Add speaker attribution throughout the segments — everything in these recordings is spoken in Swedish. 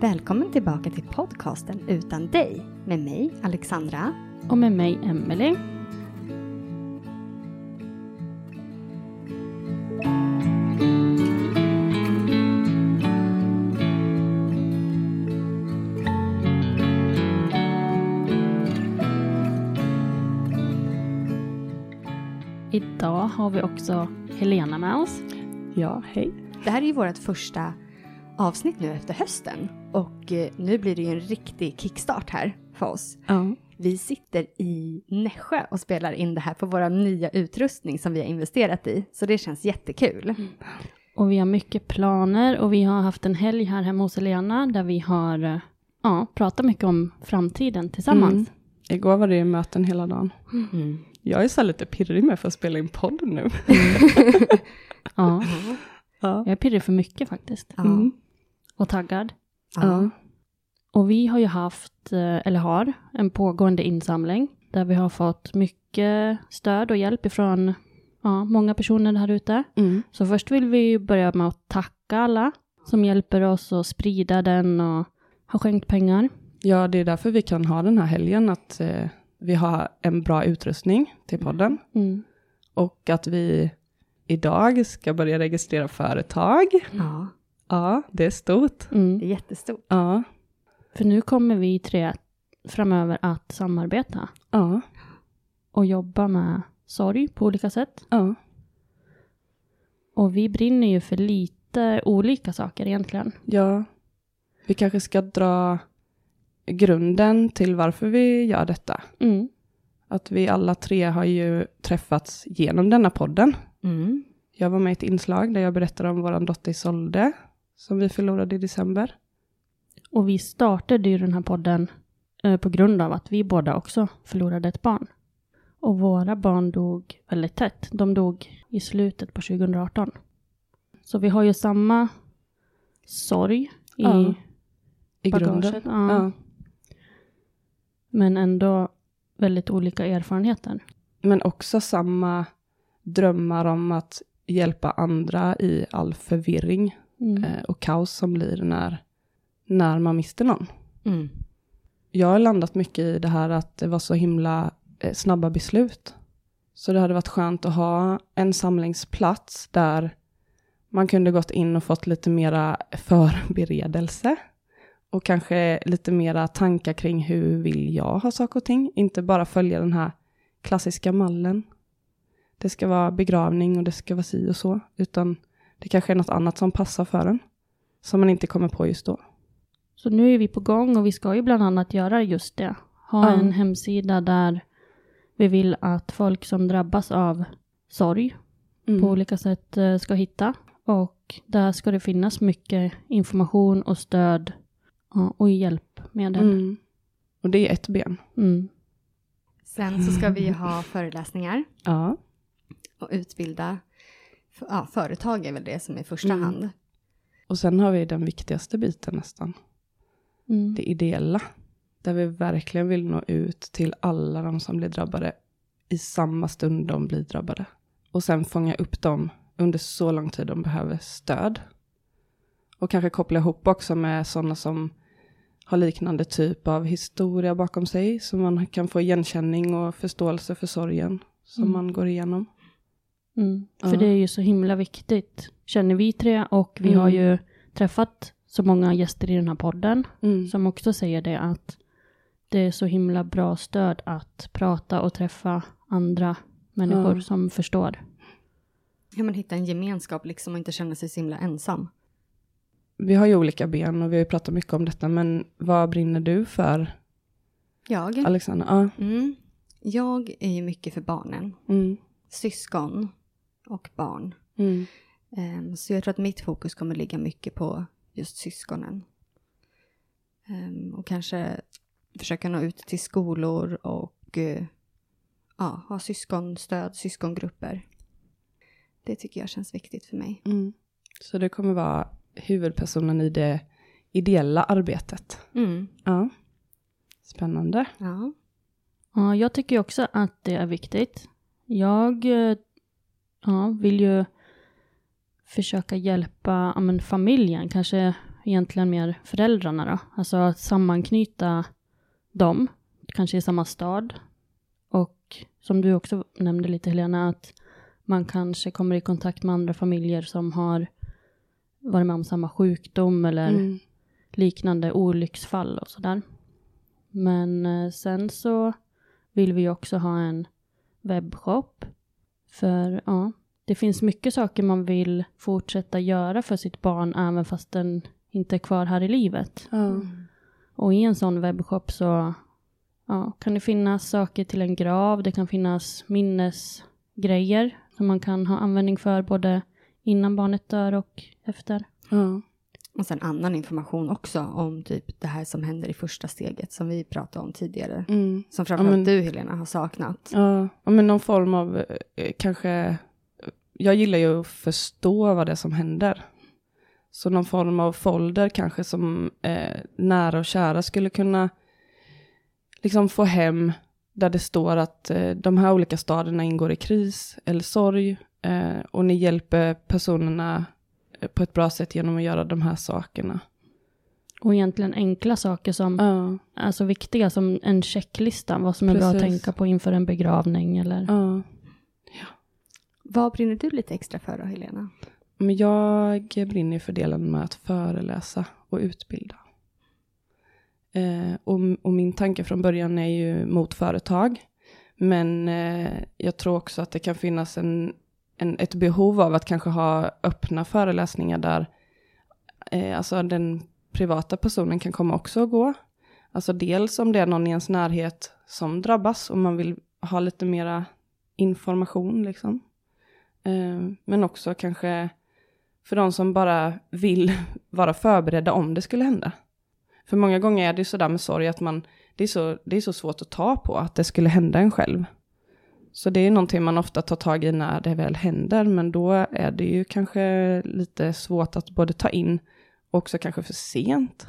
Speaker 1: Välkommen tillbaka till podcasten Utan dig med mig Alexandra.
Speaker 2: Och med mig Emelie. Idag har vi också Helena med oss.
Speaker 3: Ja, hej.
Speaker 1: Det här är ju vårt första avsnitt nu efter hösten och eh, nu blir det ju en riktig kickstart här för oss.
Speaker 3: Ja.
Speaker 1: Vi sitter i Nässjö och spelar in det här på vår nya utrustning som vi har investerat i, så det känns jättekul.
Speaker 2: Och vi har mycket planer och vi har haft en helg här hemma hos Helena där vi har eh, ja, pratat mycket om framtiden tillsammans.
Speaker 3: Mm. Igår var det ju möten hela dagen.
Speaker 1: Mm.
Speaker 3: Jag är så lite pirrig med för att spela in podden nu.
Speaker 2: Ja,
Speaker 3: Ja.
Speaker 2: jag är pirrig för mycket faktiskt.
Speaker 1: Ja.
Speaker 3: Mm.
Speaker 2: Och taggad.
Speaker 1: Ja.
Speaker 2: Och vi har ju haft, eh, eller har, en pågående insamling där vi har fått mycket stöd och hjälp ifrån ja, många personer här ute.
Speaker 3: Mm.
Speaker 2: Så först vill vi börja med att tacka alla som hjälper oss att sprida den och har skänkt pengar.
Speaker 3: Ja, det är därför vi kan ha den här helgen, att eh, vi har en bra utrustning till podden.
Speaker 2: Mm.
Speaker 3: Och att vi idag ska börja registrera företag.
Speaker 1: ja,
Speaker 3: Ja, det är stort.
Speaker 2: Mm.
Speaker 1: det är jättestort.
Speaker 3: Ja,
Speaker 2: För nu kommer vi tre framöver att samarbeta
Speaker 3: ja,
Speaker 2: och jobba med sorg på olika sätt.
Speaker 3: ja.
Speaker 2: Och vi brinner ju för lite olika saker egentligen.
Speaker 3: Ja, vi kanske ska dra grunden till varför vi gör detta.
Speaker 2: Mm.
Speaker 3: Att vi alla tre har ju träffats genom denna podden.
Speaker 1: Mm.
Speaker 3: Jag var med i ett inslag där jag berättade om vår dotter Isolde, som vi förlorade i december.
Speaker 2: Och vi startade ju den här podden eh, på grund av att vi båda också förlorade ett barn. Och våra barn dog väldigt tätt. De dog i slutet på 2018. Så vi har ju samma sorg i
Speaker 3: Ja, I
Speaker 2: bagaget. Ja.
Speaker 3: Ja.
Speaker 2: Men ändå väldigt olika erfarenheter.
Speaker 3: Men också samma drömmar om att hjälpa andra i all förvirring
Speaker 2: Mm.
Speaker 3: eh, och kaos som blir när, när man mister någon.
Speaker 1: Mm.
Speaker 3: Jag har landat mycket i det här att det var så himla eh, snabba beslut. Så det hade varit skönt att ha en samlingsplats där man kunde gått in och fått lite mera förberedelse. Och kanske lite mera tankar kring hur vill jag ha saker och ting. Inte bara följa den här klassiska mallen. Det ska vara begravning och det ska vara si och så. Utan det kanske är något annat som passar för en. Som man inte kommer på just då.
Speaker 2: Så nu är vi på gång och vi ska ju bland annat göra just det. Ha
Speaker 3: Ja.
Speaker 2: en hemsida där vi vill att folk som drabbas av sorg
Speaker 3: Mm.
Speaker 2: på olika sätt eh, ska hitta. Och där ska det finnas mycket information och stöd och hjälpmedel.
Speaker 3: Mm. Och det är ett ben.
Speaker 2: Mm.
Speaker 1: Sen så ska vi ha föreläsningar
Speaker 3: Ja.
Speaker 1: och utbilda. Ja, företag är väl det som är i första
Speaker 3: Mm.
Speaker 1: hand.
Speaker 3: Och sen har vi den viktigaste biten nästan.
Speaker 2: Mm.
Speaker 3: Det ideella. Där vi verkligen vill nå ut till alla de som blir drabbade i samma stund de blir drabbade. Och sen fånga upp dem under så lång tid de behöver stöd. Och kanske koppla ihop också med sådana som har liknande typ av historia bakom sig, så man kan få igenkänning och förståelse för sorgen som
Speaker 2: Mm.
Speaker 3: man går igenom.
Speaker 2: Mm. För
Speaker 3: Ja.
Speaker 2: det är ju så himla viktigt, känner vi tre. Och vi
Speaker 3: Mm.
Speaker 2: har ju träffat så många gäster i den här podden
Speaker 3: Mm.
Speaker 2: som också säger det att det är så himla bra stöd att prata och träffa andra människor
Speaker 3: Ja.
Speaker 2: som förstår.
Speaker 1: Ja, men hitta en gemenskap liksom och inte känna sig så himla ensam.
Speaker 3: Vi har ju olika ben och vi har ju pratat mycket om detta, men vad brinner du för,
Speaker 1: Jag?
Speaker 3: Alexandra? Ja.
Speaker 1: Mm. Jag är ju mycket för barnen.
Speaker 3: Mm.
Speaker 1: Syskon och barn.
Speaker 3: Mm.
Speaker 1: Ehm, Så jag tror att mitt fokus kommer ligga mycket på just syskonen. Ehm, Och kanske försöka nå ut till skolor och eh, ja, ha syskonstöd, syskongrupper. Det tycker jag känns viktigt för mig.
Speaker 3: Mm. Så det kommer vara huvudpersonen i det ideella arbetet.
Speaker 1: Mm.
Speaker 3: Ja. Spännande.
Speaker 1: Ja.
Speaker 2: Ja, jag tycker också att det är viktigt. Jag eh, ja, vill ju försöka hjälpa ja, men familjen, kanske egentligen mer föräldrarna då. Alltså att sammanknyta dem, kanske i samma stad. Och som du också nämnde lite Helena, att man kanske kommer i kontakt med andra familjer som har varit med om samma sjukdom eller
Speaker 3: Mm.
Speaker 2: liknande olycksfall och sådär. Men eh, sen så vill vi också ha en webbshop. För ja, det finns mycket saker man vill fortsätta göra för sitt barn även fast den inte är kvar här i livet.
Speaker 3: Ja.
Speaker 2: Och i en sån webbshop så ja, kan det finnas saker till en grav, det kan finnas minnesgrejer som man kan ha användning för både innan barnet dör och efter.
Speaker 3: Ja.
Speaker 1: Och sen annan information också om typ det här som händer i första steget som vi pratade om tidigare.
Speaker 3: Mm.
Speaker 1: Som framförallt
Speaker 3: Ja, men-
Speaker 1: du Helena har saknat.
Speaker 3: Ja, men någon form av eh, kanske, jag gillar ju att förstå vad det är som händer. Så någon form av folder kanske som eh, nära och kära skulle kunna liksom få hem där det står att eh, de här olika stadierna ingår i kris eller sorg eh, och ni hjälper personerna på ett bra sätt genom att göra de här sakerna.
Speaker 2: Och egentligen enkla saker som
Speaker 3: Ja,
Speaker 2: alltså viktiga som en checklista, vad som är bra att
Speaker 3: Precis.
Speaker 2: tänka på inför en begravning eller
Speaker 3: ja.
Speaker 1: Vad brinner du lite extra för då Helena?
Speaker 3: Men jag brinner för delen med att föreläsa och utbilda. Eh, och, och min tanke från början är ju mot företag. Men eh, jag tror också att det kan finnas en, en, ett behov av att kanske ha öppna föreläsningar där eh, alltså den privata personen kan komma också och gå. Alltså dels om det är någon i ens närhet som drabbas och man vill ha lite mera information liksom. Eh, men också kanske för de som bara vill vara förberedda om det skulle hända. För många gånger är det ju sådär med sorg att man, det är, så, det är så svårt att ta på att det skulle hända en själv. Så det är någonting man ofta tar tag i när det väl händer, men då är det ju kanske lite svårt att både ta in och också kanske för sent.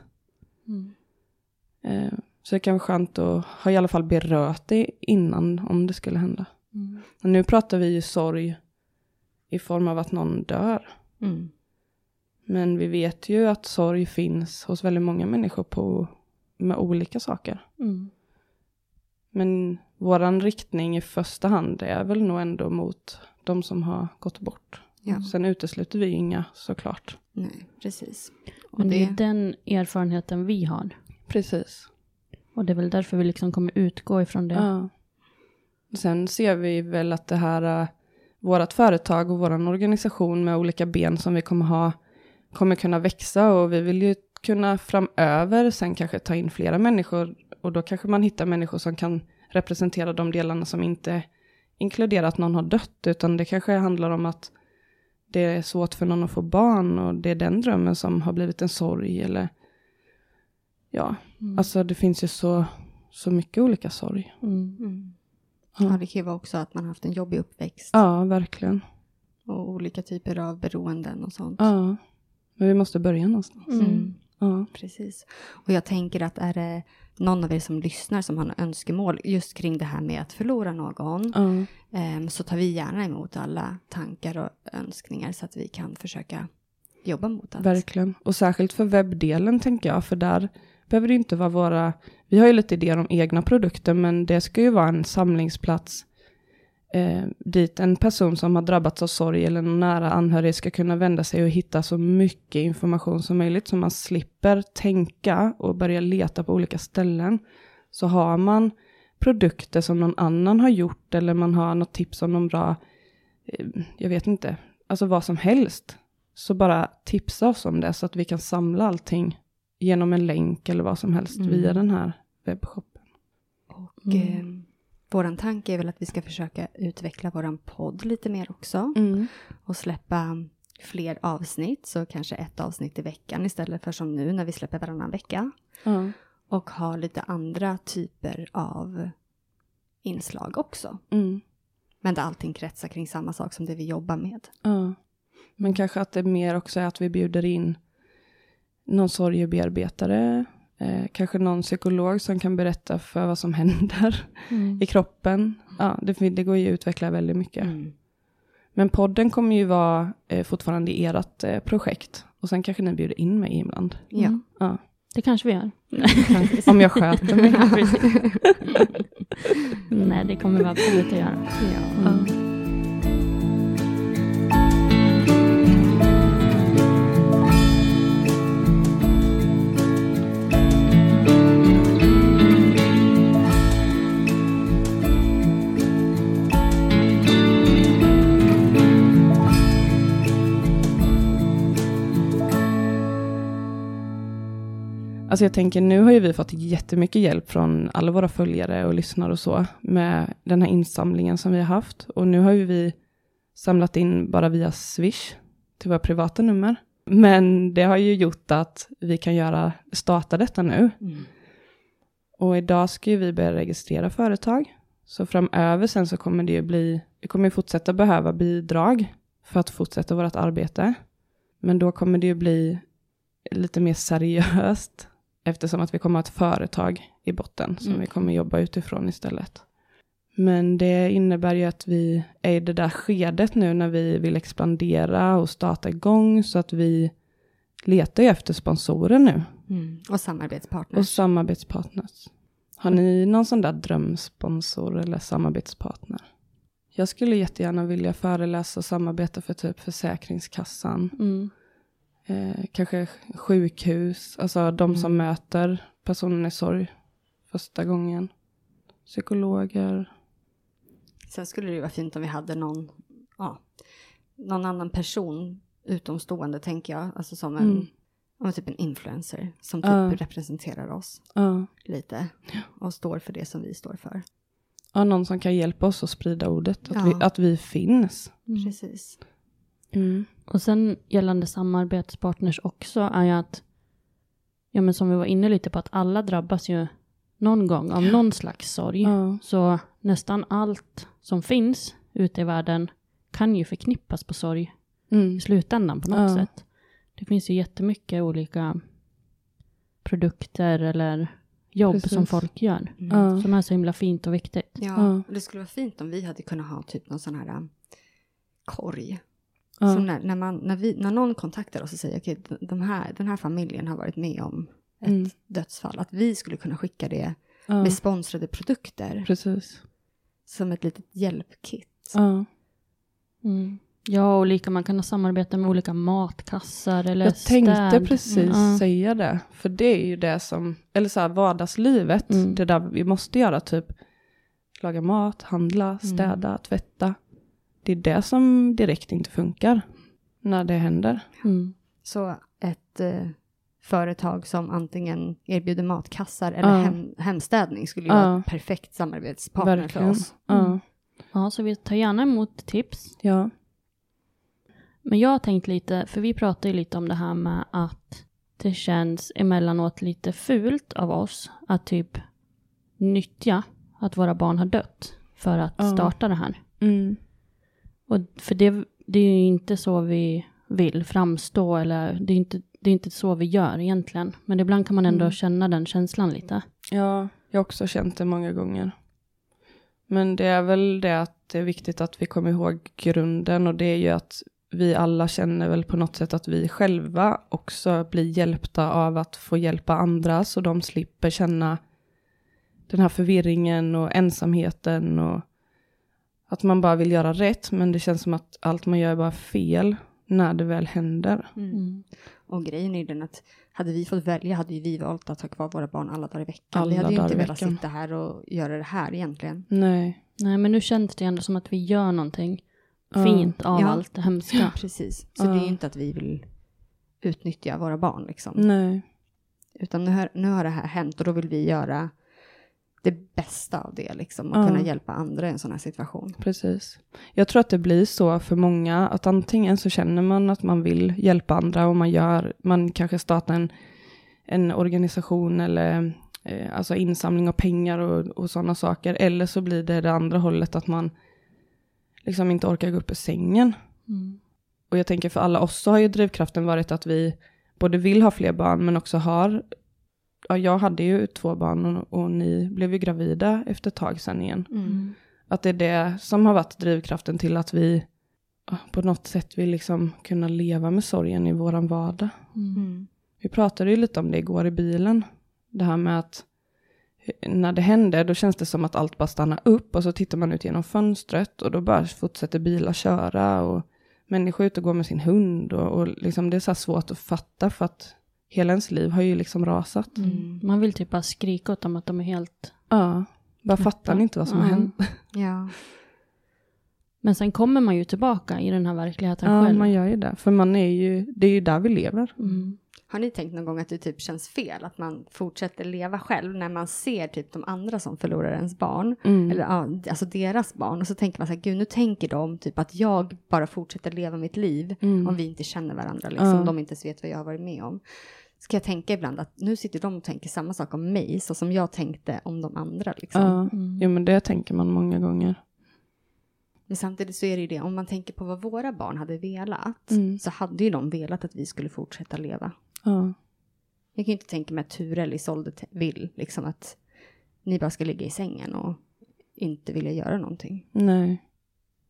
Speaker 3: Eh, så det kan vara skönt att ha i alla fall berört det innan om det skulle hända. Och nu pratar vi ju sorg i form av att någon dör.
Speaker 1: Mm.
Speaker 3: Men vi vet ju att sorg finns hos väldigt många människor på, med olika saker.
Speaker 2: Mm.
Speaker 3: Men våran riktning i första hand är väl nog ändå mot de som har gått bort.
Speaker 1: Ja.
Speaker 3: Sen utesluter vi inga såklart.
Speaker 1: Nej, precis. Och
Speaker 2: Men det är den erfarenheten vi har.
Speaker 3: Precis.
Speaker 2: Och det är väl därför vi liksom kommer utgå ifrån det.
Speaker 3: Ja. Sen ser vi väl att det här, uh, vårt företag och vår organisation med olika ben som vi kommer ha, kommer kunna växa och vi vill ju kunna framöver sen kanske ta in flera människor och då kanske man hittar människor som kan representera de delarna som inte inkluderar att någon har dött utan det kanske handlar om att det är svårt för någon att få barn och det är den drömmen som har blivit en sorg eller ja,
Speaker 2: Mm.
Speaker 3: alltså det finns ju så, så mycket olika sorg.
Speaker 2: Mm.
Speaker 1: mm.
Speaker 3: Ja.
Speaker 1: det kan ju vara också att man har haft en jobbig uppväxt.
Speaker 3: Ja, verkligen.
Speaker 1: Och olika typer av beroenden och sånt.
Speaker 3: Ja, men vi måste börja någonstans.
Speaker 2: Mm.
Speaker 1: Mm.
Speaker 3: Ja.
Speaker 1: Precis. Och jag tänker att är det någon av er som lyssnar som har önskemål just kring det här med att förlora någon, ehm, så tar vi gärna emot alla tankar och önskningar så att vi kan försöka jobba mot att...
Speaker 3: Verkligen. Och särskilt för webbdelen tänker jag, för där behöver det inte vara våra... Vi har ju lite idéer om egna produkter, men det ska ju vara en samlingsplats eh, dit en person som har drabbats av sorg eller någon nära anhörig ska kunna vända sig och hitta så mycket information som möjligt, så man slipper tänka och börja leta på olika ställen. Så har man produkter som någon annan har gjort eller man har något tips om någon bra, eh, jag vet inte, alltså vad som helst, så bara tipsa oss om det så att vi kan samla allting genom en länk eller vad som helst
Speaker 1: Mm.
Speaker 3: via den här webbshoppen.
Speaker 1: Och
Speaker 3: Mm.
Speaker 1: Våran tanke är väl att vi ska försöka utveckla våran podd lite mer också.
Speaker 3: Mm.
Speaker 1: Och släppa fler avsnitt, så kanske ett avsnitt i veckan istället för som nu när vi släpper varannan vecka.
Speaker 3: Ja.
Speaker 1: Och ha lite andra typer av inslag också.
Speaker 3: Mm.
Speaker 1: Men där allting kretsar kring samma sak som det vi jobbar med.
Speaker 3: Ja. Men kanske att det mer också är att vi bjuder in någon sorgebearbetare, eh, kanske någon psykolog som kan berätta för vad som händer
Speaker 2: Mm.
Speaker 3: i kroppen. Ja, det, det går ju att utveckla väldigt mycket.
Speaker 1: Mm.
Speaker 3: Men podden kommer ju vara eh, fortfarande i ert eh, projekt. Och sen kanske ni bjuder in mig ibland.
Speaker 1: Ja.
Speaker 2: Mm.
Speaker 3: Ja.
Speaker 2: Det kanske vi gör.
Speaker 3: Om jag sköter mig.
Speaker 2: Nej, det kommer vi absolut att göra.
Speaker 1: Ja.
Speaker 3: Alltså jag tänker, nu har ju vi fått jättemycket hjälp från alla våra följare och lyssnare och så med den här insamlingen som vi har haft. Och nu har ju vi samlat in bara via Swish till våra privata nummer. Men det har ju gjort att vi kan göra, starta detta nu.
Speaker 1: Mm.
Speaker 3: Och idag ska ju vi börja registrera företag. Så framöver sen så kommer det ju bli, vi kommer ju fortsätta behöva bidrag för att fortsätta vårt arbete. Men då kommer det ju bli lite mer seriöst eftersom att vi kommer ha ett företag i botten som
Speaker 1: Mm.
Speaker 3: vi kommer jobba utifrån istället. Men det innebär ju att vi är i det där skedet nu när vi vill expandera och starta igång så att vi letar ju efter sponsorer nu
Speaker 1: Mm. Och samarbetspartners.
Speaker 3: och samarbetspartners. Har ni någon sån där drömsponsor eller samarbetspartner? Jag skulle jättegärna vilja föreläsa och samarbeta för typ Försäkringskassan.
Speaker 2: Mm.
Speaker 3: Eh, kanske sjukhus, alltså de som
Speaker 1: Mm.
Speaker 3: möter personen i sorg första gången. Psykologer.
Speaker 1: Sen skulle det ju vara fint om vi hade någon, ja, någon annan person utomstående tänker jag. Alltså som en,
Speaker 3: Mm.
Speaker 1: ja, typ en influencer som typ
Speaker 3: Ja.
Speaker 1: representerar oss
Speaker 3: Ja.
Speaker 1: lite. Och står för det som vi står för.
Speaker 3: ja, någon som kan hjälpa oss att sprida ordet, att,
Speaker 1: Ja.
Speaker 3: vi, att vi finns.
Speaker 2: Mm.
Speaker 1: Precis.
Speaker 3: Mm.
Speaker 2: Och sen gällande samarbetspartners också är ju att, ja men som vi var inne lite på, att alla drabbas ju någon gång av någon slags sorg.
Speaker 3: Ja.
Speaker 2: Så nästan allt som finns ute i världen kan ju förknippas på sorg
Speaker 3: Mm.
Speaker 2: i slutändan på något
Speaker 3: Ja.
Speaker 2: sätt. Det finns ju jättemycket olika produkter eller jobb
Speaker 3: Precis.
Speaker 2: som folk gör.
Speaker 1: Mm.
Speaker 3: Ja.
Speaker 2: Som är så himla fint och viktigt.
Speaker 1: Ja, och det skulle vara fint om vi hade kunnat ha typ någon sån här um, korg.
Speaker 3: Ja.
Speaker 1: Så när, när, man, när, vi, när någon kontaktar oss och säger okej, de här, den här familjen har varit med om ett
Speaker 3: Mm.
Speaker 1: dödsfall, att vi skulle kunna skicka det
Speaker 3: Ja.
Speaker 1: med sponsrade produkter
Speaker 3: Precis.
Speaker 1: som ett litet hjälpkit.
Speaker 3: Ja.
Speaker 2: Mm. Ja, och lika man kan ha samarbete med olika matkassar eller
Speaker 3: Jag tänkte
Speaker 2: städ.
Speaker 3: precis
Speaker 2: Mm,
Speaker 3: säga det. För det är ju det som, eller så här vardagslivet,
Speaker 2: Mm.
Speaker 3: det där vi måste göra, typ laga mat, handla, städa, tvätta. Det är det som direkt inte funkar när det händer.
Speaker 2: Mm.
Speaker 1: Så ett eh, företag som antingen erbjuder matkassar eller
Speaker 3: Ja.
Speaker 1: hem, hemstädning skulle ju
Speaker 3: Ja.
Speaker 1: vara en perfekt samarbetspartner för oss.
Speaker 3: Ja.
Speaker 2: ja, så vi tar gärna emot tips.
Speaker 3: ja.
Speaker 2: Men jag har tänkt lite, för vi pratar ju lite om det här med att det känns emellanåt lite fult av oss att typ nyttja att våra barn har dött för att starta det här.
Speaker 3: Mm.
Speaker 2: Och för det, det är ju inte så vi vill framstå eller det är inte, det är inte så vi gör egentligen. Men ibland kan man ändå
Speaker 3: Mm.
Speaker 2: känna den känslan lite.
Speaker 3: Ja, jag har också känt det många gånger. Men det är väl det att det är viktigt att vi kommer ihåg grunden och det är ju att vi alla känner väl på något sätt att vi själva också blir hjälpta av att få hjälpa andra så de slipper känna den här förvirringen och ensamheten och att man bara vill göra rätt men det känns som att allt man gör är bara fel när det väl händer.
Speaker 2: Mm.
Speaker 1: Och grejen är ju den att hade vi fått välja hade vi valt att ha kvar våra barn alla dagar i veckan.
Speaker 3: Alla
Speaker 1: vi hade ju inte velat sitta här och göra det här egentligen.
Speaker 3: Nej.
Speaker 2: Nej, men nu känns det ändå som att vi gör någonting
Speaker 3: Ja.
Speaker 2: fint av
Speaker 1: Ja.
Speaker 2: allt det hemska.
Speaker 1: Precis. Så
Speaker 3: Ja.
Speaker 1: det är ju inte att vi vill utnyttja våra barn liksom.
Speaker 3: Nej.
Speaker 1: Utan nu har, nu har det här hänt och då vill vi göra det bästa av det liksom. Och
Speaker 3: Ja.
Speaker 1: kunna hjälpa andra i en sån här situation.
Speaker 3: Precis. Jag tror att det blir så för många att antingen så känner man att man vill hjälpa andra och man gör, man kanske startar en, en organisation eller eh, alltså insamling av pengar och, och sådana saker. Eller så blir det det andra hållet att man liksom inte orkar gå upp ur sängen.
Speaker 2: Mm.
Speaker 3: Och jag tänker för alla oss så har ju drivkraften varit att vi både vill ha fler barn men också har, ja jag hade ju två barn och, och ni blev ju gravida efter ett tag sedan igen.
Speaker 2: Mm.
Speaker 3: Att det är det som har varit drivkraften till att vi på något sätt vill liksom kunna leva med sorgen i våran vardag.
Speaker 2: Mm.
Speaker 1: Mm.
Speaker 3: Vi pratade ju lite om det igår i bilen. Det här med att när det händer då känns det som att allt bara stannar upp och så tittar man ut genom fönstret och då bara fortsätter bilar köra och människor ute och går med sin hund och, och liksom det är så här svårt att fatta för att hela ens liv har ju liksom rasat.
Speaker 2: Mm. Man vill typ bara skrika åt dem att de är helt...
Speaker 3: Ja, bara fattar ni inte vad som har
Speaker 2: Ja.
Speaker 3: hänt?
Speaker 1: Ja.
Speaker 2: Men sen kommer man ju tillbaka i den här verkligheten
Speaker 3: Ja,
Speaker 2: själv.
Speaker 3: man gör ju det. För man är ju, det är ju där vi lever.
Speaker 2: Mm.
Speaker 1: Har ni tänkt någon gång att det typ känns fel att man fortsätter leva själv när man ser typ de andra som förlorar ens barn?
Speaker 3: Mm.
Speaker 1: Eller ja, alltså deras barn. Och så tänker man så här, gud nu tänker de typ att jag bara fortsätter leva mitt liv
Speaker 3: Mm.
Speaker 1: om vi inte känner varandra, liksom.
Speaker 3: Ja.
Speaker 1: De inte ens vet vad jag har varit med om. Ska jag tänka ibland att nu sitter de och tänker samma sak om mig, så som jag tänkte om de andra liksom.
Speaker 3: Ja,
Speaker 2: Mm.
Speaker 3: jo men det tänker man många gånger.
Speaker 1: Men samtidigt så är det ju det, om man tänker på vad våra barn hade velat,
Speaker 3: Mm.
Speaker 1: så hade ju de velat att vi skulle fortsätta leva.
Speaker 3: Ja.
Speaker 1: Jag kan ju inte tänka mig att Ture eller Isolde vill liksom att ni bara ska ligga i sängen och inte vilja göra någonting.
Speaker 3: Nej.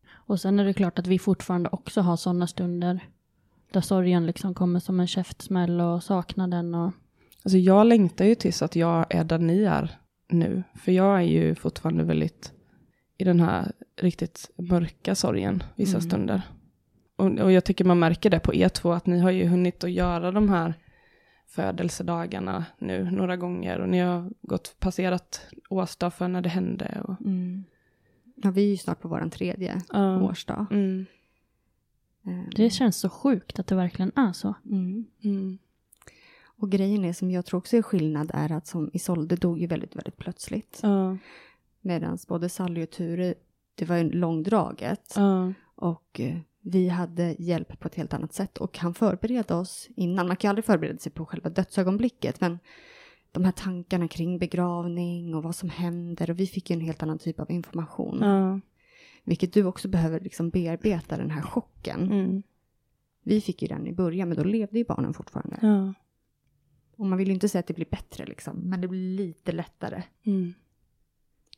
Speaker 2: Och sen är det klart att vi fortfarande också har sådana stunder där sorgen liksom kommer som en käftsmäll och saknaden och...
Speaker 3: Alltså jag längtar ju tills att jag är där ni är nu. För jag är ju fortfarande väldigt i den här riktigt mörka sorgen vissa
Speaker 1: Mm.
Speaker 3: stunder. Och, och jag tycker man märker det på er två, att ni har ju hunnit att göra de här födelsedagarna nu några gånger. Och ni har gått passerat årsdag för när det hände. Och,
Speaker 1: Ja, vi är ju snart på våran tredje
Speaker 3: Ja.
Speaker 1: årsdag.
Speaker 3: mm,
Speaker 1: Eh,
Speaker 2: Det känns så sjukt att det verkligen är så.
Speaker 1: Mm.
Speaker 3: mm,
Speaker 1: Och grejen är som jag tror också är skillnad är att som Isolde dog ju väldigt, väldigt plötsligt.
Speaker 3: ja,
Speaker 1: Medan både Sally och Ture, det var ju långdraget.
Speaker 3: ja,
Speaker 1: Och eh, vi hade hjälp på ett helt annat sätt. Och han förberedde oss innan. Man kan ju aldrig förbereda sig på själva dödsögonblicket. Men de här tankarna kring begravning och vad som händer. Och vi fick ju en helt annan typ av information.
Speaker 3: ja,
Speaker 1: Vilket du också behöver liksom bearbeta den här chocken.
Speaker 3: mm,
Speaker 1: Vi fick ju den i början, men då levde ju barnen fortfarande.
Speaker 3: ja,
Speaker 1: Och man vill ju inte säga att det blir bättre liksom. Men det blir lite lättare.
Speaker 3: mm.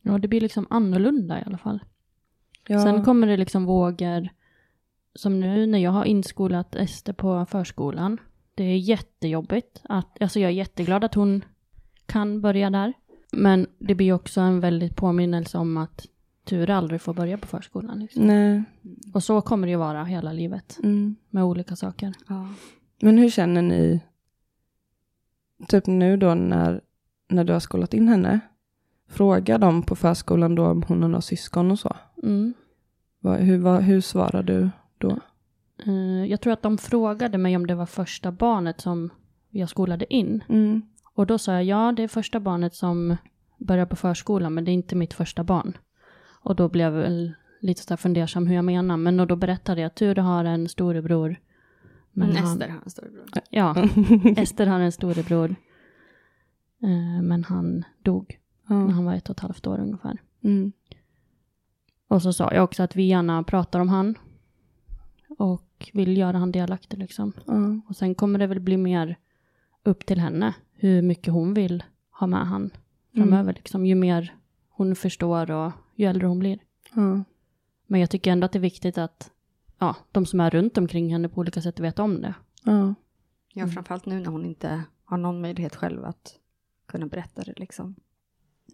Speaker 2: Ja, det blir liksom annorlunda i alla fall.
Speaker 3: ja.
Speaker 2: Sen kommer det liksom vågor, som nu när jag har inskolat Ester på förskolan. Det är jättejobbigt. Att, alltså jag är jätteglad att hon kan börja där. Men det blir också en väldigt påminnelse om att Ture aldrig får börja på förskolan. Liksom.
Speaker 3: Nej.
Speaker 2: Och så kommer det ju vara hela livet
Speaker 3: Mm.
Speaker 2: med olika saker.
Speaker 1: Ja.
Speaker 3: Men hur känner ni, typ nu då när, när du har skolat in henne? Fråga dem på förskolan då om hon har syskon och så.
Speaker 2: Mm.
Speaker 3: Vad, hur, vad, hur svarar du då?
Speaker 2: Eh, Jag tror att de frågade mig om det var första barnet som jag skolade in.
Speaker 3: Mm.
Speaker 2: Och då sa jag ja, det är första barnet som börjar på förskolan, men det är inte mitt första barn. Och då blev jag väl lite så fundersam hur jag menar. Men då berättade jag att Ture har en storebror.
Speaker 1: Men
Speaker 2: han-
Speaker 1: Ester har en storebror.
Speaker 2: Ja, Ester har en storebror. Eh, Men han dog när
Speaker 3: Ja.
Speaker 2: han var ett och ett halvt år ungefär.
Speaker 3: Mm.
Speaker 2: Och så sa jag också att vi gärna pratar om han. Och vill göra han delaktig liksom.
Speaker 3: Ja.
Speaker 2: Och sen kommer det väl bli mer upp till henne hur mycket hon vill ha med han framöver. Liksom. Ju mer hon förstår och ju äldre hon blir.
Speaker 3: Ja.
Speaker 2: Men jag tycker ändå att det är viktigt att ja, de som är runt omkring henne på olika sätt vet om det.
Speaker 3: Ja.
Speaker 1: Ja, framförallt nu när hon inte har någon möjlighet själv att kunna berätta det liksom.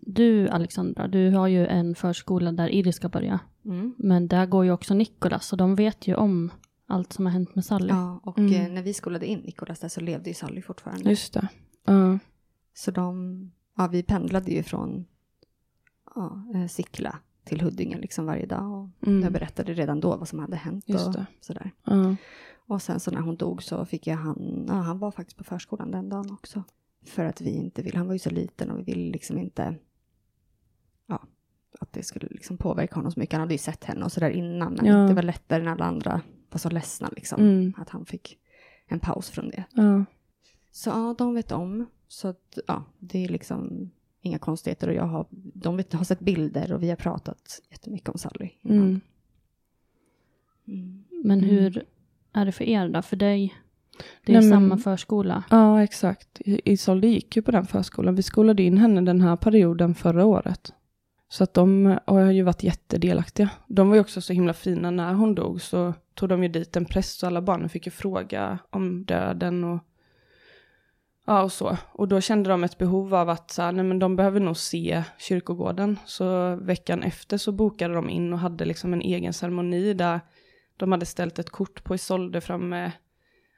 Speaker 2: Du Alexandra, du har ju en förskola där Iris ska börja.
Speaker 1: Mm.
Speaker 2: Men där går ju också Nikolas och de vet ju om allt som har hänt med Sally.
Speaker 1: Ja, och
Speaker 3: Mm.
Speaker 1: eh, när vi skolade in Nikolas där så levde ju Sally fortfarande.
Speaker 3: Just det. Ja.
Speaker 1: Så de, ja vi pendlade ju från ja, eh, Sickla till Huddinge liksom varje dag. Och
Speaker 3: Mm.
Speaker 1: Jag berättade redan då vad som hade hänt
Speaker 3: Just
Speaker 1: och
Speaker 3: det.
Speaker 1: sådär.
Speaker 3: Ja.
Speaker 1: Och sen så när hon dog så fick jag han, ja han var faktiskt på förskolan den dagen också. För att vi inte vill, han var ju så liten och vi ville liksom inte, ja, att det skulle liksom påverka honom så mycket. Han hade ju sett henne och sådär innan, men
Speaker 3: Ja.
Speaker 1: det var lättare när alla andra var så ledsna liksom.
Speaker 3: Mm.
Speaker 1: Att han fick en paus från det.
Speaker 3: Ja.
Speaker 1: Så ja, de vet om. Så att, ja, det är liksom inga konstigheter. Och jag har, de vet, har sett bilder och vi har pratat jättemycket om Sally.
Speaker 3: Mm.
Speaker 1: Mm.
Speaker 2: Men
Speaker 3: Mm.
Speaker 2: hur är det för er då? För dig, det är
Speaker 3: Nej, men-
Speaker 2: samma förskola.
Speaker 3: ja, exakt. I- Isolde gick ju på den förskolan. Vi skolade in henne den här perioden förra året. Så att de har ju varit jättedelaktiga. De var ju också så himla fina när hon dog så tog de ju dit en präst så alla barnen fick ju fråga om döden och ja och så. Och då kände de ett behov av att så här, nej men de behöver nog se kyrkogården. Så veckan efter så bokade de in och hade liksom en egen ceremoni där de hade ställt ett kort på Isolde framme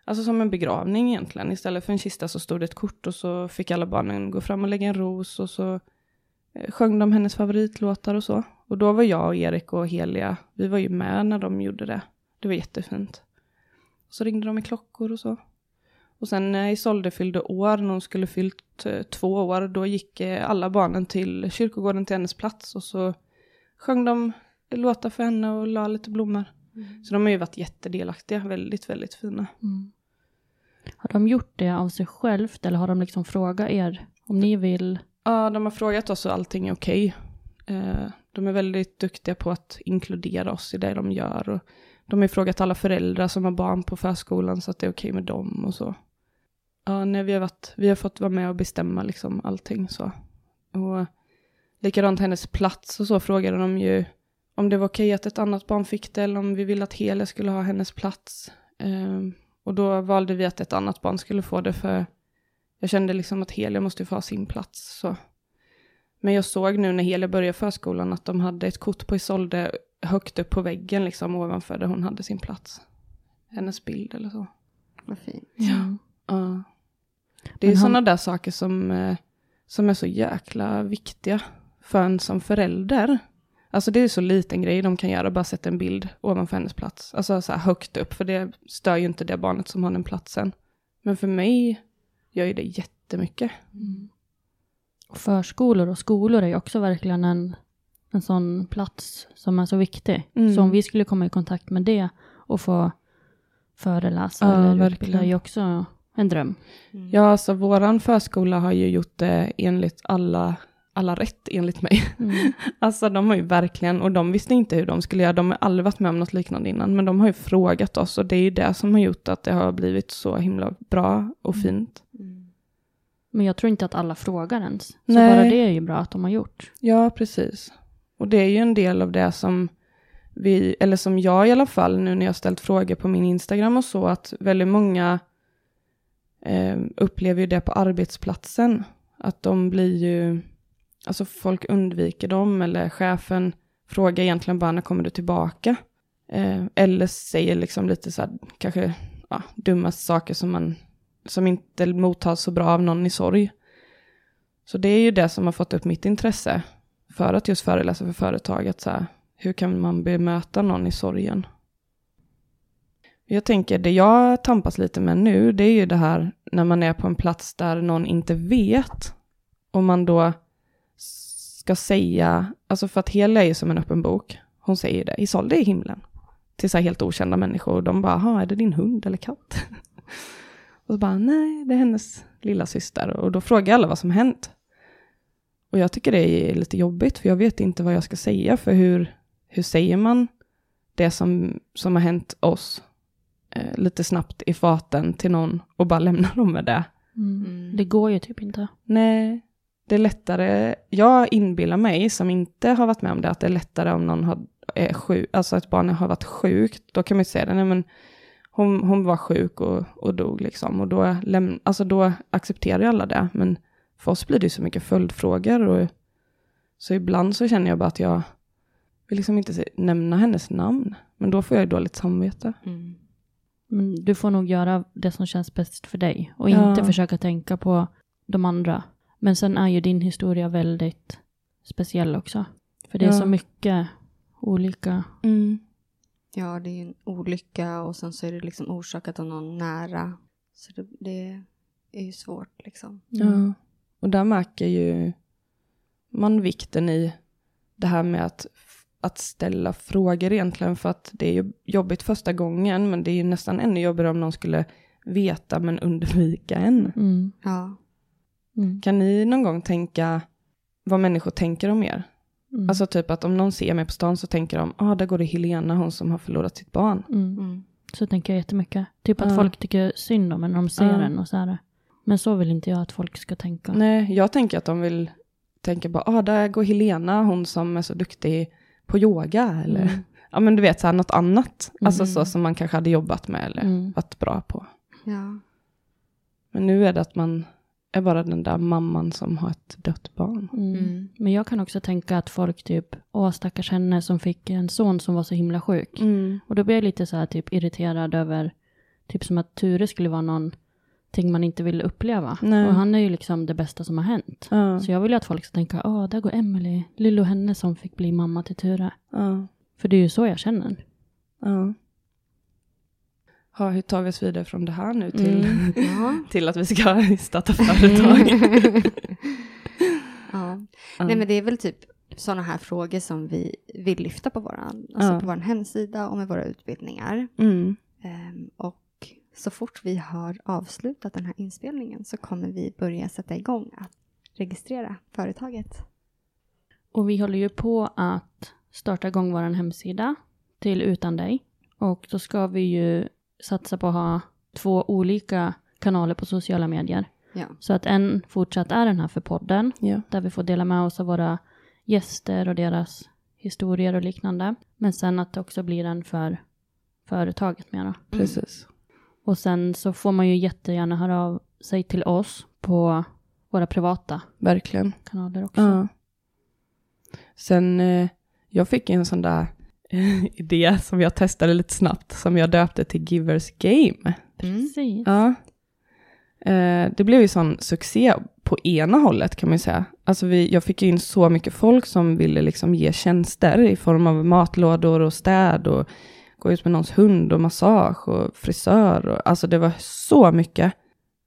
Speaker 3: Alltså som en begravning egentligen. Istället för en kista så stod det ett kort och så fick alla barnen gå fram och lägga en ros och så sjöng de hennes favoritlåtar och så. Och då var jag och Erik och Helia, vi var ju med när de gjorde det. Det var jättefint. Så ringde de i klockor och så. Och sen när Isolde fyllde år, när hon skulle fyllt eh, två år, då gick eh, alla barnen till kyrkogården till hennes plats och så sjöng de låtar för henne och la lite blommor. Så de har ju varit jättedelaktiga, väldigt, väldigt fina.
Speaker 2: Mm. Har de gjort det av sig självt eller har de liksom frågat er om ni vill?
Speaker 3: Ja, de har frågat oss och allting är okej. Okay. de är väldigt duktiga på att inkludera oss i det de gör. Och de har ju frågat alla föräldrar som har barn på förskolan så att det är okej med dem och så. Ja, nej, vi, har varit, vi har fått vara med och bestämma liksom allting så. Och likadant hennes plats och så frågade de ju om det var okej att ett annat barn fick det eller om vi ville att Helia skulle ha hennes plats. Ehm, och då valde vi att ett annat barn skulle få det för jag kände liksom att Helia måste få ha sin plats. Så. Men jag såg nu när Helia började förskolan att de hade ett kort på Isolde högt upp på väggen liksom ovanför där hon hade sin plats. Hennes bild eller så.
Speaker 1: Vad fint.
Speaker 2: Ja.
Speaker 3: Ja. Det är
Speaker 2: han-
Speaker 3: sådana där saker som, eh, som är så jäkla viktiga för en som förälder. Alltså det är så liten grej de kan göra, bara sätta en bild ovanför hennes plats. Alltså så här högt upp, för det stör ju inte det barnet som har den platsen. Men för mig gör ju det jättemycket.
Speaker 2: Och förskolor och skolor är ju också verkligen en, en sån plats som är så viktig.
Speaker 3: Mm.
Speaker 2: Så om vi skulle komma i kontakt med det och få föreläsa
Speaker 3: Ja,
Speaker 2: eller
Speaker 3: verkligen.
Speaker 2: utbilda är ju också en dröm.
Speaker 3: Ja, alltså våran förskola har ju gjort det enligt alla, alla rätt enligt mig.
Speaker 2: Mm.
Speaker 3: Alltså de har ju verkligen, och de visste inte hur de skulle göra, de har aldrig varit med om något liknande innan, men de har ju frågat oss och det är ju det som har gjort att det har blivit så himla bra och fint.
Speaker 2: Men jag tror inte att alla frågar ens. Så
Speaker 3: Nej.
Speaker 2: bara det är ju bra att de har gjort.
Speaker 3: Ja, precis. Och det är ju en del av det som vi, eller som jag i alla fall, nu när jag har ställt frågor på min Instagram och så, att väldigt många eh, upplever ju det på arbetsplatsen. Att de blir ju, alltså folk undviker dem eller chefen frågar egentligen bara när kommer du tillbaka? Eh, eller säger liksom lite så här, kanske ja, dumma saker som man, som inte mottas så bra av någon i sorg. Så det är ju det som har fått upp mitt intresse för att just föreläsa för företaget. Så här, hur kan man bemöta någon i sorgen? Jag tänker, det jag tampas lite med nu, det är ju det här när man är på en plats där någon inte vet. Om man då ska säga, alltså för att hela är ju som en öppen bok. Hon säger det, Isolde är i himlen. Till så här helt okända människor. Och de bara, "Jaha, är det din hund eller katt? och så bara, nej, det är hennes lilla syster. Och då frågar alla vad som hänt. Och jag tycker det är lite jobbigt, för jag vet inte vad jag ska säga, för hur, hur säger man det som, som har hänt oss eh, lite snabbt i farten till någon och bara lämna dem med det.
Speaker 2: Mm. Det går ju typ inte.
Speaker 3: Nej, det är lättare. Jag inbillar mig som inte har varit med om det att det är lättare om någon har, är sjuk, alltså ett barn har varit sjukt. Då kan man ju säga det, nej men hon, hon var sjuk och, och dog liksom. Och då, läm, alltså då accepterar alla det. Men för oss blir det så mycket följdfrågor. Och, så ibland så känner jag bara att jag vill liksom inte nämna hennes namn. Men då får jag ju dåligt samvete.
Speaker 1: Mm.
Speaker 2: Men du får nog göra det som känns bäst för dig. Och
Speaker 3: Ja.
Speaker 2: inte försöka tänka på de andra. Men sen är ju din historia väldigt speciell också. För det är
Speaker 3: Ja.
Speaker 2: så mycket olika.
Speaker 1: Ja, det är en olycka och sen så är det liksom orsakat av någon nära. Så det, det är ju svårt liksom.
Speaker 3: Ja. Och där märker ju man vikten i det här med att, att ställa frågor egentligen. För att det är ju jobbigt första gången, men det är ju nästan ännu jobbigare om någon skulle veta men undvika en.
Speaker 2: Mm.
Speaker 1: Ja.
Speaker 2: Mm.
Speaker 3: Kan ni någon gång tänka vad människor tänker om er?
Speaker 2: Mm.
Speaker 3: Alltså typ att om någon ser mig på stan så tänker de, ah där går det Helena, hon som har förlorat sitt barn.
Speaker 2: Mm.
Speaker 1: Mm.
Speaker 2: Så tänker jag jättemycket. Typ att folk tycker synd om en när de ser
Speaker 3: Ja.
Speaker 2: en och så här. Men så vill inte jag att folk ska tänka.
Speaker 3: Nej, jag tänker att de vill tänka bara, ah där går Helena, hon som är så duktig på yoga. Eller,
Speaker 2: Mm.
Speaker 3: ja men du vet, så här, något annat. Alltså
Speaker 2: Mm.
Speaker 3: så som man kanske hade jobbat med eller
Speaker 2: Mm.
Speaker 3: varit bra på.
Speaker 1: Ja.
Speaker 3: Men nu är det att man är bara den där mamman som har ett dött barn.
Speaker 2: Mm.
Speaker 1: Mm.
Speaker 2: Men jag kan också tänka att folk typ, åh stackars henne som fick en son som var så himla sjuk.
Speaker 3: Mm.
Speaker 2: Och då blir jag lite så här typ irriterad över, typ som att Ture skulle vara någonting man inte vill uppleva.
Speaker 3: Nej.
Speaker 2: Och han är ju liksom det bästa som har hänt.
Speaker 3: Ja,
Speaker 2: Så jag vill ju att folk ska tänka, åh där går Emily, Lillo henne som fick bli mamma till Ture.
Speaker 3: ja,
Speaker 2: För det är ju så jag känner.
Speaker 3: ja. Ja, hur tar vi oss vidare från det här nu till,
Speaker 2: Mm.
Speaker 1: Ja.
Speaker 3: till att vi ska starta företag?
Speaker 1: ja. Nej men det är väl typ sådana här frågor som vi vill lyfta på våran, alltså
Speaker 3: Ja.
Speaker 1: på vår hemsida och med våra utbildningar.
Speaker 3: Mm.
Speaker 1: Ehm, och så fort vi har avslutat den här inspelningen så kommer vi börja sätta igång att registrera företaget.
Speaker 2: Och vi håller ju på att starta igång vår hemsida till Utan dig. Och då ska vi ju satsa på att ha två olika kanaler på sociala medier.
Speaker 1: Ja.
Speaker 2: Så att en fortsatt är den här för podden,
Speaker 3: Ja.
Speaker 2: där vi får dela med oss av våra gäster och deras historier och liknande. Men sen att det också blir en för företaget mera.
Speaker 3: Precis.
Speaker 2: Och sen så får man ju jättegärna höra av sig till oss på våra privata
Speaker 3: Verkligen.
Speaker 2: kanaler också.
Speaker 3: Ja. Sen, eh, jag fick en sån där idé som jag testade lite snabbt, som jag döpte till Givers Game.
Speaker 2: Precis.
Speaker 3: Ja. Eh, det blev ju sån succé på ena hållet kan man ju säga. Alltså vi, jag fick ju in så mycket folk som ville liksom ge tjänster i form av matlådor och städ och gå ut med någons hund och massage och frisör. Och, alltså det var så mycket.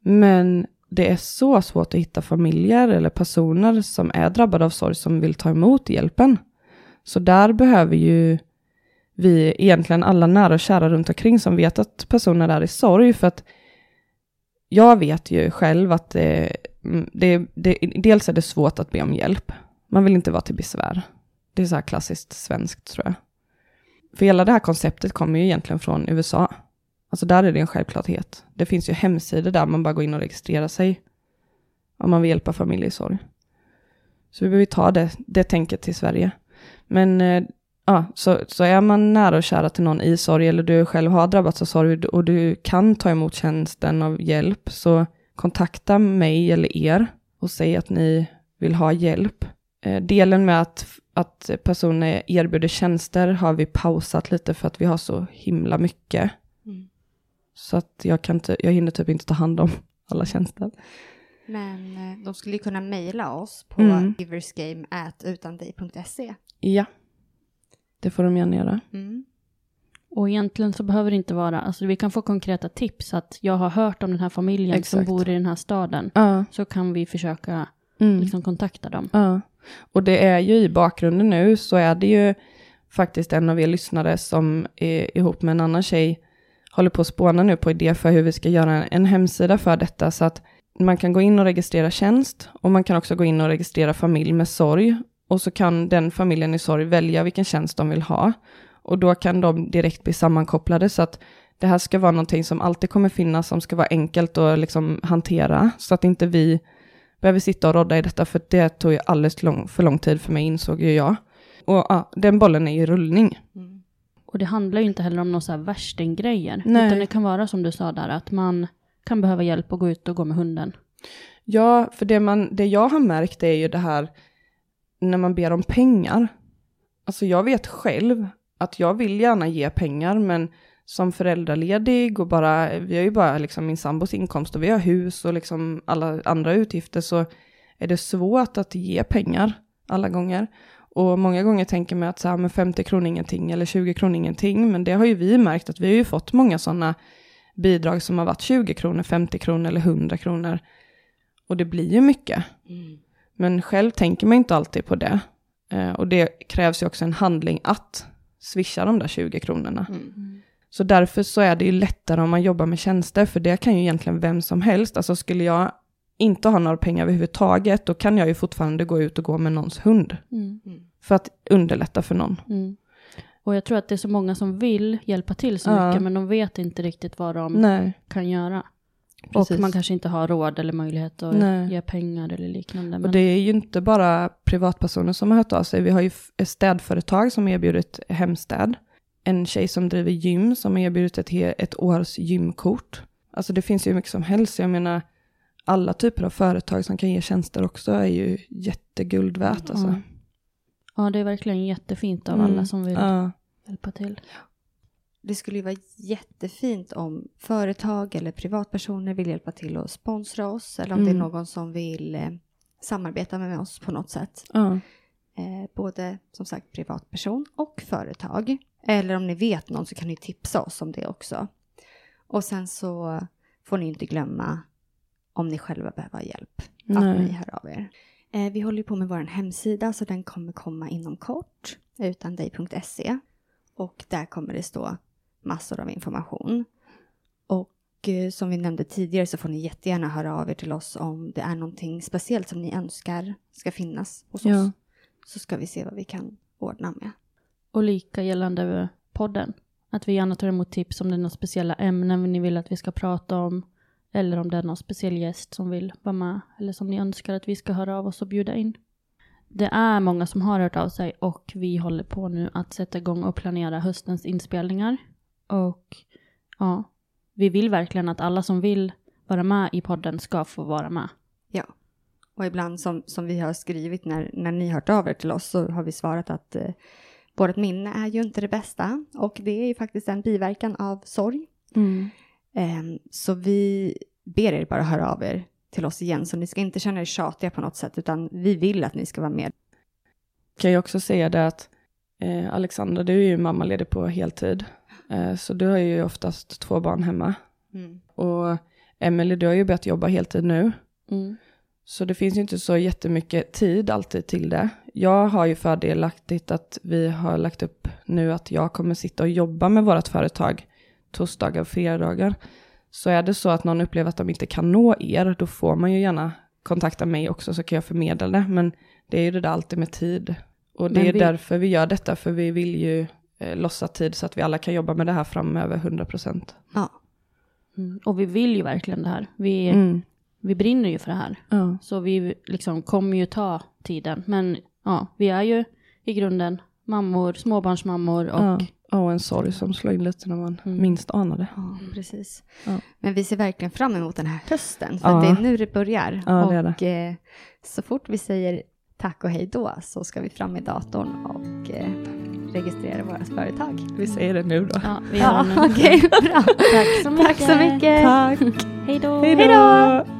Speaker 3: Men det är så svårt att hitta familjer eller personer som är drabbade av sorg som vill ta emot hjälpen. Så där behöver ju vi egentligen alla nära och kära runt omkring som vet att personer är i sorg. För att jag vet ju själv att det, mm, det, det, dels är det svårt att be om hjälp. Man vill inte vara till besvär. Det är så här klassiskt svenskt tror jag. För hela det här konceptet kommer ju egentligen från USA. Alltså där är det en självklarhet. Det finns ju hemsidor där man bara går in och registrerar sig. Om man vill hjälpa familjer i sorg. Så vi behöver ta det, det tänket till Sverige. Men eh, ja, så, så är man nära och kära till någon i sorg eller du själv har drabbats av sorg och du kan ta emot tjänsten av hjälp så kontakta mig eller er och säg att ni vill ha hjälp. Eh, delen med att, att personer erbjuder tjänster har vi pausat lite för att vi har så himla mycket.
Speaker 1: Mm.
Speaker 3: Så att jag, kan inte, jag hinner typ inte ta hand om alla tjänster.
Speaker 1: Men eh, de skulle ju kunna mejla oss på
Speaker 3: Mm.
Speaker 1: giversgame.utandej.se.
Speaker 3: Ja, det får de gärna göra.
Speaker 1: Mm.
Speaker 2: Och egentligen så behöver det inte vara, alltså vi kan få konkreta tips att jag har hört om den här familjen
Speaker 3: Exakt.
Speaker 2: som bor i den här staden.
Speaker 3: Ja.
Speaker 2: Så kan vi försöka
Speaker 3: Mm.
Speaker 2: liksom kontakta dem.
Speaker 3: Ja, och det är ju i bakgrunden nu så är det ju faktiskt en av er lyssnare som är ihop med en annan tjej håller på att spåna nu på idé för hur vi ska göra en, en hemsida för detta så att man kan gå in och registrera tjänst och man kan också gå in och registrera familj med sorg och så kan den familjen i sorg välja vilken tjänst de vill ha och då kan de direkt bli sammankopplade så att det här ska vara någonting som alltid kommer finnas, som ska vara enkelt att liksom hantera, så att inte vi behöver sitta och rodda i detta, för det tog ju alldeles lång, för lång tid för mig, insåg ju jag. Och ja, den bollen är i rullning.
Speaker 2: Och det handlar ju inte heller om några så här värstinggrejer. Utan det kan vara som du sa där, att man kan behöva hjälp att gå ut och gå med hunden.
Speaker 3: Ja, för det, man, det jag har märkt är ju det här när man ber om pengar. Alltså jag vet själv att jag vill gärna ge pengar, men som föräldraledig och bara, vi har ju bara liksom min sambos inkomst och vi har hus och liksom alla andra utgifter så är det svårt att ge pengar alla gånger. Och många gånger tänker man att så här, men 50 kronor ingenting eller 20 kronor ingenting, men det har ju vi märkt att vi har ju fått många sådana bidrag som har varit 20 kronor, 50 kronor eller 100 kronor. Och det blir ju mycket. Mm. Men själv tänker man inte alltid på det. Eh, och det krävs ju också en handling att swisha de där 20 kronorna. Så därför så är det ju lättare om man jobbar med tjänster, för det kan ju egentligen vem som helst. Alltså skulle jag inte ha några pengar överhuvudtaget, då kan jag ju fortfarande gå ut och gå med någons hund. För att underlätta för någon.
Speaker 2: Mm. Och jag tror att det är så många som vill hjälpa till så
Speaker 3: Ja.
Speaker 2: mycket, men de vet inte riktigt vad de
Speaker 3: Nej,
Speaker 2: kan göra.
Speaker 3: Precis.
Speaker 2: Och man kanske inte har råd eller möjlighet att
Speaker 3: Nej.
Speaker 2: ge pengar eller liknande.
Speaker 3: Och
Speaker 2: Men,
Speaker 3: det är ju inte bara privatpersoner som har hört av sig. Vi har ju ett städföretag som erbjudit hemstäd. En tjej som driver gym som har erbjudit ett, ett års gymkort. Alltså det finns ju mycket som helst. Jag menar, alla typer av företag som kan ge tjänster också är ju jätteguld värt. Alltså.
Speaker 2: Ja. ja, det är verkligen jättefint av
Speaker 3: Mm.
Speaker 2: alla som vill
Speaker 3: Ja.
Speaker 2: hjälpa till.
Speaker 1: Det skulle ju vara jättefint om företag eller privatpersoner vill hjälpa till att sponsra oss eller om det är
Speaker 3: Mm.
Speaker 1: någon som vill eh, samarbeta med oss på något sätt.
Speaker 3: Ja.
Speaker 1: Eh, både som sagt privatperson och företag. Eller om ni vet någon så kan ni tipsa oss om det också. Och sen så får ni inte glömma om ni själva behöver hjälp. Att
Speaker 3: Nej.
Speaker 1: ni hör av er. Eh, vi håller ju på med vår hemsida så den kommer komma inom kort. Utandig.se. Och där kommer det stå massor av information. Och eh, som vi nämnde tidigare så får ni jättegärna höra av er till oss om det är någonting speciellt som ni önskar ska finnas hos
Speaker 3: Ja.
Speaker 1: oss. Så ska vi se vad vi kan ordna med.
Speaker 2: Och lika gällande podden. Att vi gärna tar emot tips om det är några speciella ämnen ni vill att vi ska prata om. Eller om det är någon speciell gäst som vill vara med. Eller som ni önskar att vi ska höra av oss och bjuda in. Det är många som har hört av sig och vi håller på nu att sätta igång och planera höstens inspelningar. Och ja, vi vill verkligen att alla som vill vara med i podden ska få vara med.
Speaker 1: Ja. Och ibland som, som vi har skrivit när, när ni hört av er till oss så har vi svarat att eh, vårt minne är ju inte det bästa. Och det är ju faktiskt en biverkan av sorg. Ehm, så vi ber er bara höra av er till oss igen. Så ni ska inte känna er tjatiga på något sätt utan vi vill att ni ska vara med.
Speaker 3: Kan jag också säga det att eh, Alexandra, du är ju mammaledig på heltid. Eh, så du har ju oftast två barn hemma. Och Emelie, du har ju börjat jobba heltid nu.
Speaker 2: Mm.
Speaker 3: Så det finns ju inte så jättemycket tid alltid till det. Jag har ju fördelaktigt att vi har lagt upp nu att jag kommer sitta och jobba med vårt företag torsdagar och fredagar. Så är det så att någon upplever att de inte kan nå er, då får man ju gärna kontakta mig också så kan jag förmedla det. Men det är ju det där alltid med tid. Och det
Speaker 2: Men
Speaker 3: är
Speaker 2: vi-
Speaker 3: därför vi gör detta, för vi vill ju eh, lossa tid så att vi alla kan jobba med det här framöver 100%.
Speaker 1: Ja,
Speaker 2: Mm. Och vi vill ju verkligen det här. Vi,
Speaker 3: Mm.
Speaker 2: vi brinner ju för det här.
Speaker 3: Ja.
Speaker 2: Så vi liksom kommer ju ta tiden. Men ja, vi är ju i grunden mammor, småbarnsmammor och
Speaker 3: Ja. Och en sorg som slår in lite när man
Speaker 2: Mm.
Speaker 3: minst anar det.
Speaker 1: ja precis.
Speaker 3: Ja.
Speaker 1: Men vi ser verkligen fram emot den här hösten. För
Speaker 3: Ja.
Speaker 1: det är nu det börjar.
Speaker 3: Ja, det
Speaker 1: och eh, så fort vi säger tack och hej då så ska vi fram med datorn och eh, registrera vårt företag.
Speaker 3: Vi säger det nu då.
Speaker 2: ja, vi gör
Speaker 1: Ja,
Speaker 2: det nu.
Speaker 1: okej, bra.
Speaker 2: Tack så mycket.
Speaker 1: Tack så mycket.
Speaker 3: Tack!
Speaker 2: Hej då.
Speaker 3: Hej då!